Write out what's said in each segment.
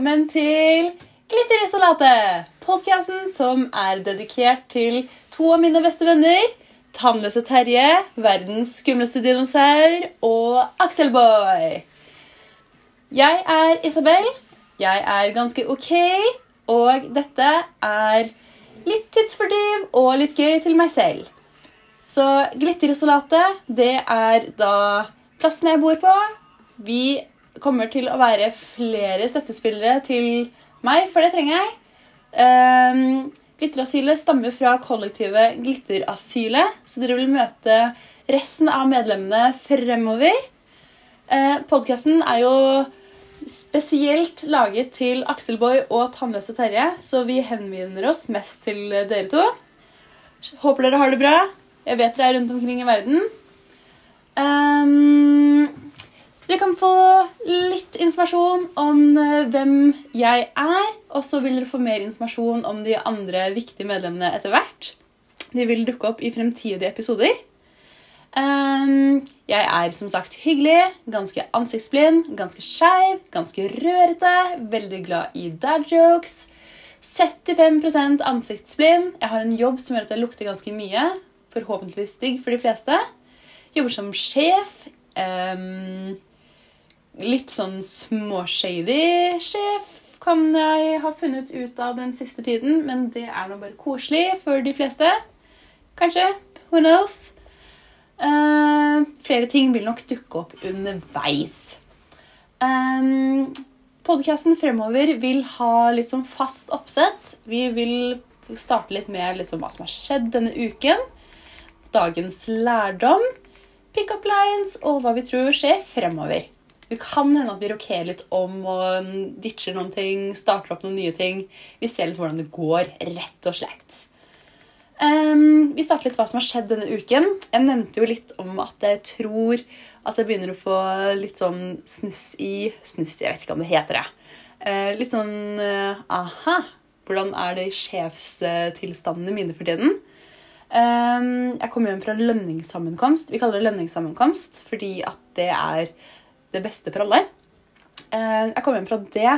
velkommen til Glitterisolatet! Podkasten som er dedikert til to av mine beste venner. Tannløse Terje, verdens skumleste dinosaur, og Akselboy. Jeg er Isabel. Jeg er ganske ok, og dette er litt tidsfordriv og litt gøy til meg selv. Så Glitterisolatet, det er da plassen jeg bor på. Vi kommer til å være flere støttespillere til meg, for det trenger jeg. Um, Glitterasylet stammer fra kollektivet Glitterasylet, så dere vil møte resten av medlemmene fremover. Uh, Podkasten er jo spesielt laget til Akselboy og Tannløse Terje, så vi henvender oss mest til dere to. Håper dere har det bra. Jeg vet dere er rundt omkring i verden. Um, dere kan få litt informasjon om eh, hvem jeg er, og så vil dere få mer informasjon om de andre viktige medlemmene etter hvert. De vil dukke opp i fremtidige episoder. Um, jeg er som sagt hyggelig, ganske ansiktsblind, ganske skeiv, ganske rørete, veldig glad i dad jokes. 75% ansiktsblind. Jeg har en jobb som gjør at jeg lukter ganske mye. Forhåpentligvis digg for de fleste. Jobber som sjef. Um, litt sånn småshady sjef kan jeg ha funnet ut av den siste tiden, men det er nå bare koselig for de fleste. Kanskje. Who knows? Uh, flere ting vil nok dukke opp underveis. Um, Podkasten fremover vil ha litt sånn fast oppsett. Vi vil starte litt med litt sånn hva som har skjedd denne uken. Dagens lærdom, pick-up lines og hva vi tror skjer fremover. Det kan hende at vi rokerer litt om og ditcher noen ting, starter opp noen nye ting. Vi ser litt hvordan det går, rett og slett. Um, vi starter litt hva som har skjedd denne uken. Jeg nevnte jo litt om at jeg tror at jeg begynner å få litt sånn snuss i Snuss, jeg vet ikke om det heter det. Uh, litt sånn uh, aha. Hvordan er det i sjefstilstandene mine for tiden? Um, jeg kom hjem fra lønningssammenkomst. Vi kaller det lønningssammenkomst fordi at det er det beste for alle. Uh, jeg kom hjem fra det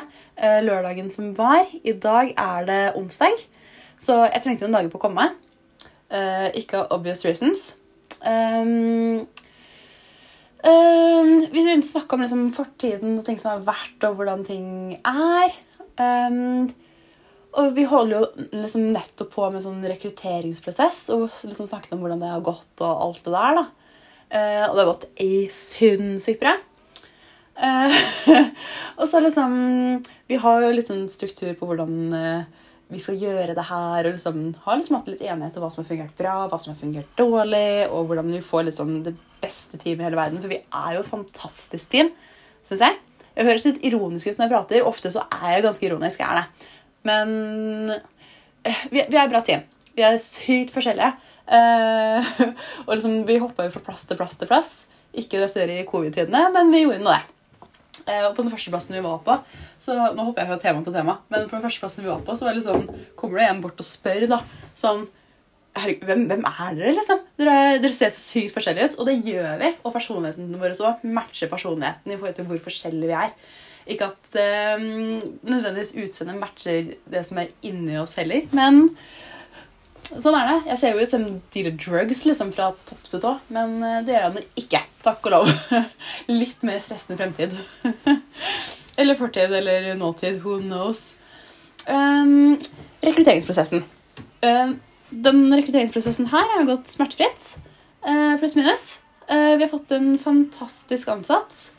lørdagen som var. I dag er det onsdag, så jeg trengte noen dager på å komme. meg. ikke av obvious reasons. Um, vi begynte snakke om liksom, fortiden og ting som har vært, og hvordan ting er. Og vi holder jo liksom nettopp på med sånn rekrutteringsprosess og liksom snakket om hvordan det har gått og alt det der. da. Og det har gått i sinnssykt bra. Uh, og så liksom Vi har jo litt sånn struktur på hvordan uh, vi skal gjøre det her. Og liksom, har liksom hatt litt enighet om hva som har fungert bra, hva som har fungert dårlig, og hvordan vi får liksom det beste teamet i hele verden. For vi er jo et fantastisk team, syns jeg. Jeg høres litt ironisk ut når jeg prater. Ofte så er jeg ganske ironisk. er det. Men eh, vi, vi er et bra team. Vi er sykt forskjellige. Og liksom, vi hoppa jo fra plass til plass til plass. Ikke det større i covid-tidene, men vi gjorde nå det. Uh, og på den første plassen vi var på, så nå hopper jeg fra tema til tema. Men på den første plassen vi var på, så var det sånn, kommer det en bort og spør da, sånn Herregud, hvem, hvem, er dere, liksom? Dere, dere, ser så sykt forskjellige ut. Og det gjør vi. Og personlighetene våre så matcher personligheten i forhold til hvor forskjellige vi er. Ikke at um, nødvendigvis utseendet matcher det som er inni oss heller, men sånn er det. Jeg ser jo ut som dealer drugs liksom, fra topp til tå, men eh, det gjør han ikke. Takk og lov. Litt mer stressende fremtid. Eller fortid eller nåtid. Who knows? Um, rekrutteringsprosessen. Um, den rekrutteringsprosessen her har gått smertefritt. Uh, Pluss minus. Uh, vi har fått en fantastisk ansatt.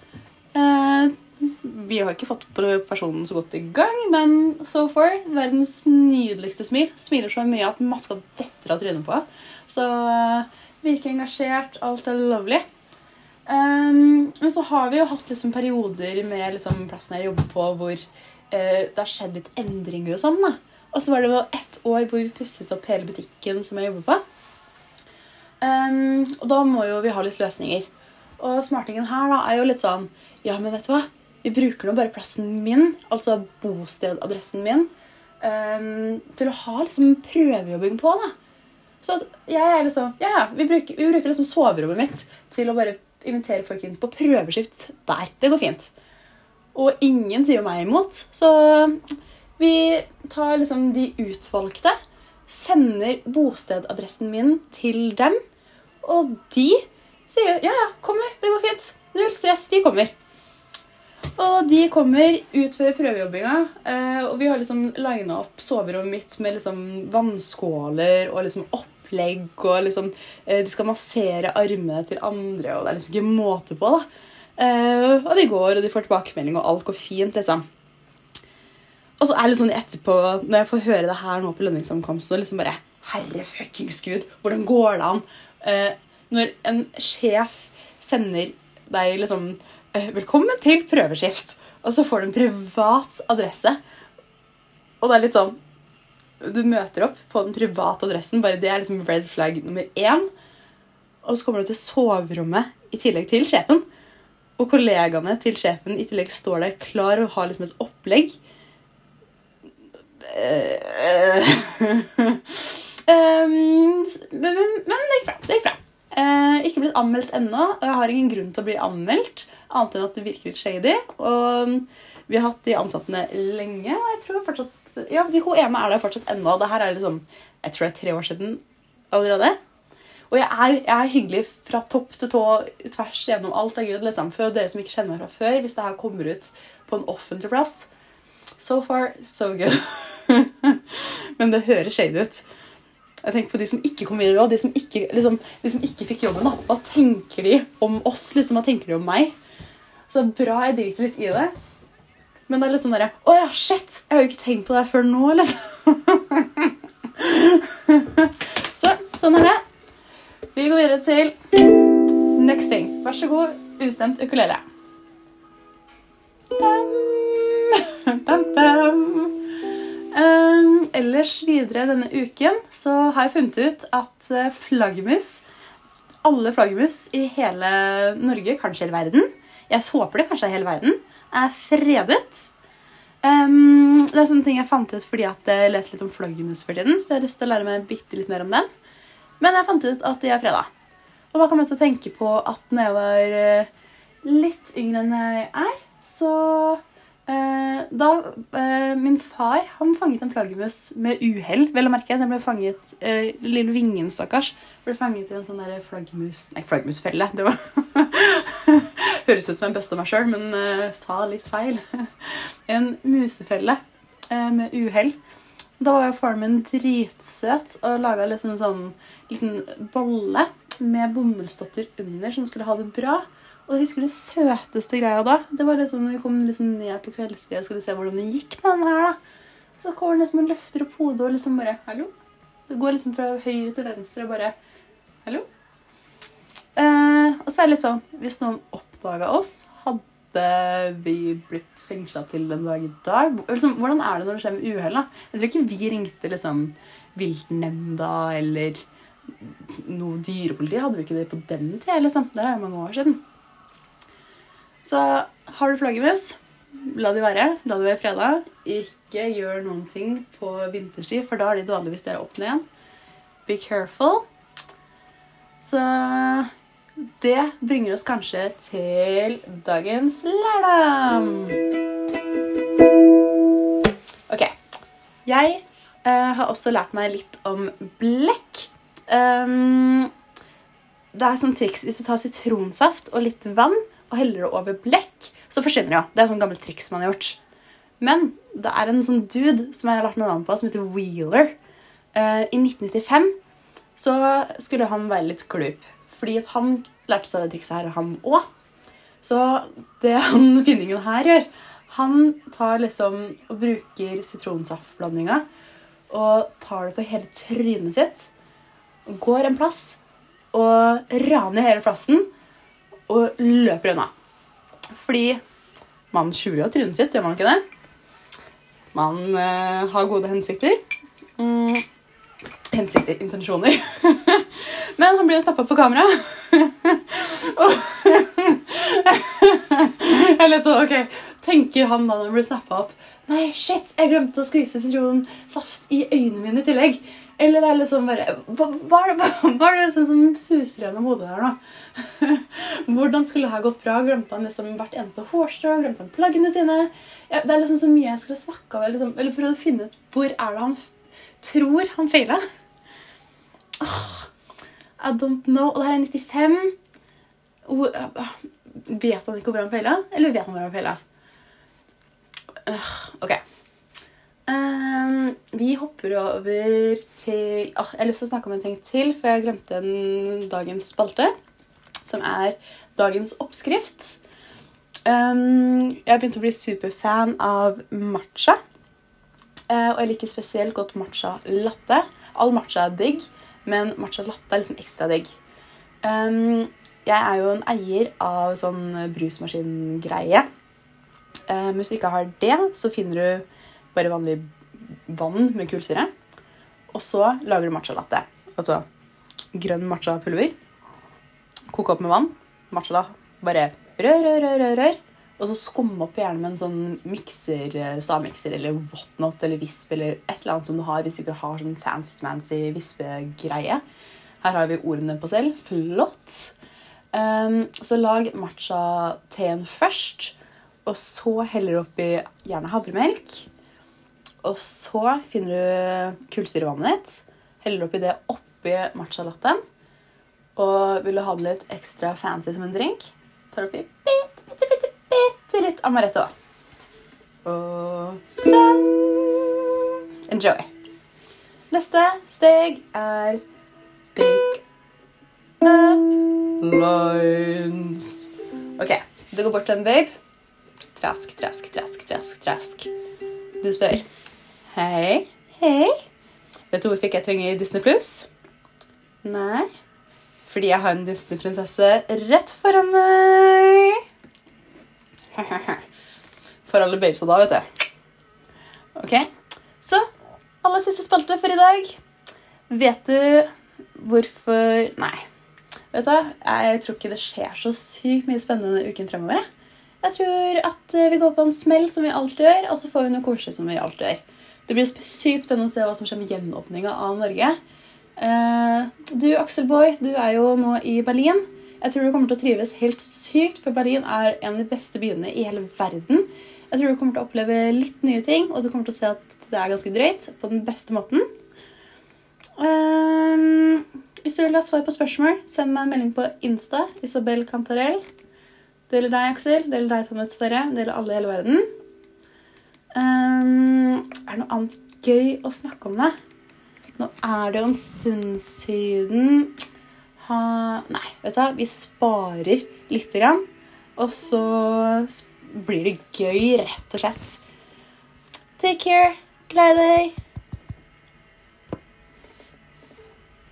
Uh, vi har ikke fått personen så godt i gang, men so far verdens nydeligste smil. Smiler så mye at maska detter av trynet på. Så virker engasjert. Alt er lovlig. Um, men så har vi jo hatt liksom perioder med liksom plassen jeg jobber på, hvor uh, det har skjedd litt endringer og sånn. da. Og så var det ett år hvor vi pusset opp hele butikken som jeg jobber på. Um, og da må jo vi ha litt løsninger. Og smartingen her da er jo litt sånn Ja, men vet du hva? Vi bruker nå bare plassen min, altså bostedadressen min, um, til å ha liksom prøvejobbing på. da. Så jeg er liksom, ja, ja, vi bruker, vi bruker liksom soverommet mitt til å bare invitere folk inn på prøveskift der. Det går fint. Og ingen sier meg imot. Så vi tar liksom de utvalgte, sender bostedadressen min til dem, og de sier ja, ja, kommer, det går fint. Null stress, vi kommer. Og de kommer, ut før prøvejobbinga, eh, og vi har liksom lina opp soverommet mitt med liksom vannskåler og liksom opplegg, og liksom eh, De skal massere armene til andre, og det er liksom ikke måte på, da. Eh, og de går, og de får tilbakemelding, og alt går fint, liksom. Og så er det litt sånn etterpå, når jeg får høre det her nå på lønningssamkomsten, og liksom bare Herre fuckings gud, hvordan går det an? når en sjef sender deg liksom velkommen til prøveskift. Og så får du en privat adresse. Og det er litt sånn Du møter opp på den private adressen. bare Det er liksom red flag nummer én. Og så kommer du til soverommet i tillegg til sjefen. Og kollegaene til sjefen i tillegg står der klar og har liksom et opplegg. um, men, men det gikk bra. Det gikk bra. Eh, blitt anmeldt ennå, og jeg har ingen grunn til å bli anmeldt. Annet enn at det virker litt shady. Og um, vi har hatt de ansatte lenge, og jeg tror fortsatt Ja, hun ene er der fortsatt ennå. Det her er liksom Jeg tror det er tre år siden allerede. Og jeg er, jeg er hyggelig fra topp til tå tvers gjennom alt. er good, liksom. For dere som ikke kjenner meg fra før, hvis det her kommer ut på en offentlig plass So far, so good. Men det høres shady ut. Jeg tenker på de som ikke kom videre, de som ikke, liksom, de som ikke fikk jobben. da. Hva tenker de om oss? liksom, Hva tenker de om meg? Så bra jeg driter litt i det. Men det er litt sånn derre Å ja, shit! Jeg har jo ikke tenkt på det før nå, liksom. så sånn er det. Vi går videre til next thing. Vær så god, ustemt ukulele. Ellers videre denne uken så har jeg funnet ut at eh, flaggermus Alle flaggermus i hele Norge, kanskje hele verden Jeg håper det kanskje er hele verden, er fredet. Um, det er sånne ting jeg fant ut fordi at jeg leser litt om flaggermus for tiden. Jeg har lyst til å lære meg bitte litt mer om dem. Men jeg fant ut at de er freda. Og da kom jeg til å tenke på at når jeg var eh, litt yngre enn jeg er, så da eh, Min far han fanget en flaggermus med uhell. Vel å merke. Den ble fanget, eh, Lille Vingen, stakkars, ble fanget i en sånn flaggermus... Nei, flaggermusfelle. Det var Høres ut som en beste av meg sjøl, men sa litt feil. en musefelle med uhell. Da var jo faren min dritsøt og laga liksom sånn liten bolle med bomullsdotter under som skulle ha det bra. Og jeg husker det søteste greia da. Det var liksom når vi kom liksom ned på kveldstid og skulle se hvordan det gikk med den her. da. Så kommer den liksom og løfter opp hodet og liksom bare Hallo? Det går liksom fra høyre til venstre og bare Hallo? Eh, og så er det litt sånn Hvis noen oppdaga oss, hadde vi blitt fengsla til den dag i dag? Liksom, hvordan er det når det skjer med uhell? Jeg tror ikke vi ringte liksom viltnemnda eller noe dyrepoliti. Hadde vi ikke det på den tida? Liksom. Det er jo mange år siden. Så har du flaggermus, la de være. La de være freda. Ikke gjør noen ting på vinterstid, for da er de vanligvis er åpne igjen. Be careful. Så det bringer oss kanskje til dagens lærdom. Ok. Jeg eh, har også lært meg litt om blekk. Um, det er sånn triks hvis du tar sitronsaft og litt vann og heller det over blekk, så forsvinner det jo. Det er sånn gammelt triks man har gjort. Men det er en sånn dude som jeg har lært meg navnet på, som heter Wheeler. Uh, I 1995 så skulle han være litt glup. Fordi at han lærte seg det trikset her, han òg. Så det han finningen her gjør Han tar liksom og bruker sitronsaftblandinga og tar det på hele trynet sitt. Går en plass og raner hele plassen og løper unna. Fordi man skjuler jo trynet sitt, gjør man ikke det? Man uh, har gode hensikter. Mm. Hensikter, intensjoner. Men han blir stappa på kamera. jeg lette sånn, ok, Tenker han da når han blir snappa opp Nei, shit, jeg glemte å skvise sitronsaft i øynene mine i tillegg. Eller det er liksom bare Hva, hva, hva, hva er det liksom som suser gjennom hodet her nå? Hvordan skulle det ha gått bra? Glemte han liksom hvert eneste hårstrå? Glemte han plaggene sine? Ja, det er liksom så mye jeg skulle snakka om. Liksom, eller prøvd å finne ut hvor er det han tror han feila. Oh, I don't know. Og det her er 95. Oh, vet han ikke hvor han feila? Eller vet han hvor han feila? Uh, ok. Um, vi hopper over til oh, Jeg har lyst til å snakke om en ting til, for jeg glemte en dagens spalte. Som er dagens oppskrift. Um, jeg begynte å bli superfan av matcha. Uh, og jeg liker spesielt godt matcha latte. All matcha er digg, men matcha latte er liksom ekstra digg. Um, jeg er jo en eier av sånn brusmaskingreie. Um, hvis du ikke har det, så finner du bare vanlig vann med kullsyre. Og så lager du matcha latte. Altså grønn matcha-pulver. Koke opp med vann. Matcha da. Bare rør, rør, rør, rør. rør. Og så skumme opp gjerne med en sånn mikser, stavmikser eller whatnot eller visp eller et eller annet som du har hvis du ikke har sånn fancy-smancy vispegreie. Her har vi ordene på selv. Flott. Um, så lag matcha-teen først. Og så heller du oppi gjerne havremelk. Og så finner du kullsyrevannet ditt. Heller oppi det oppi matcha-latten. Og vil du ha det litt ekstra fancy som en drink, tar du oppi bitte, bitte, bitte, bitte litt amaretto. Og sånn. Enjoy. Neste steg er big up lines. OK, du går bort til en babe. Trask, trask, trask, trask, trask. Du spør Hei. Hei. Vet du hvorfor ikke jeg trenger Disney Pluss? Nei. Fordi jeg har en Disney-prinsesse rett foran meg. For alle babesa da, vet du. Ok, Så aller siste spalte for i dag. Vet du hvorfor Nei. Vet du, Jeg tror ikke det skjer så sykt mye spennende uken fremover. Jeg tror at vi går på en smell som vi alltid gjør, og så får vi noe koselig som vi alltid gjør. Det blir sykt spennende å se hva som skjer med gjenåpninga av Norge. Uh, du, Axel Boy, du er jo nå i Berlin. Jeg tror du kommer til å trives helt sykt, for Berlin er en av de beste byene i hele verden. Jeg tror du kommer til å oppleve litt nye ting, og du kommer til å se at det er ganske drøyt på den beste måten. Um, hvis du vil ha svar på spørsmål, send meg en melding på Insta. Isabel Cantarell. Det gjelder deg, Aksel. Det gjelder deg, Thomas Sverre. Det gjelder alle i hele verden. Um, er det noe annet gøy å snakke om det? Nå er det jo en stund siden ha, Nei, vet du vi sparer lite grann. Og så blir det gøy, rett og slett. Take care. Gled deg.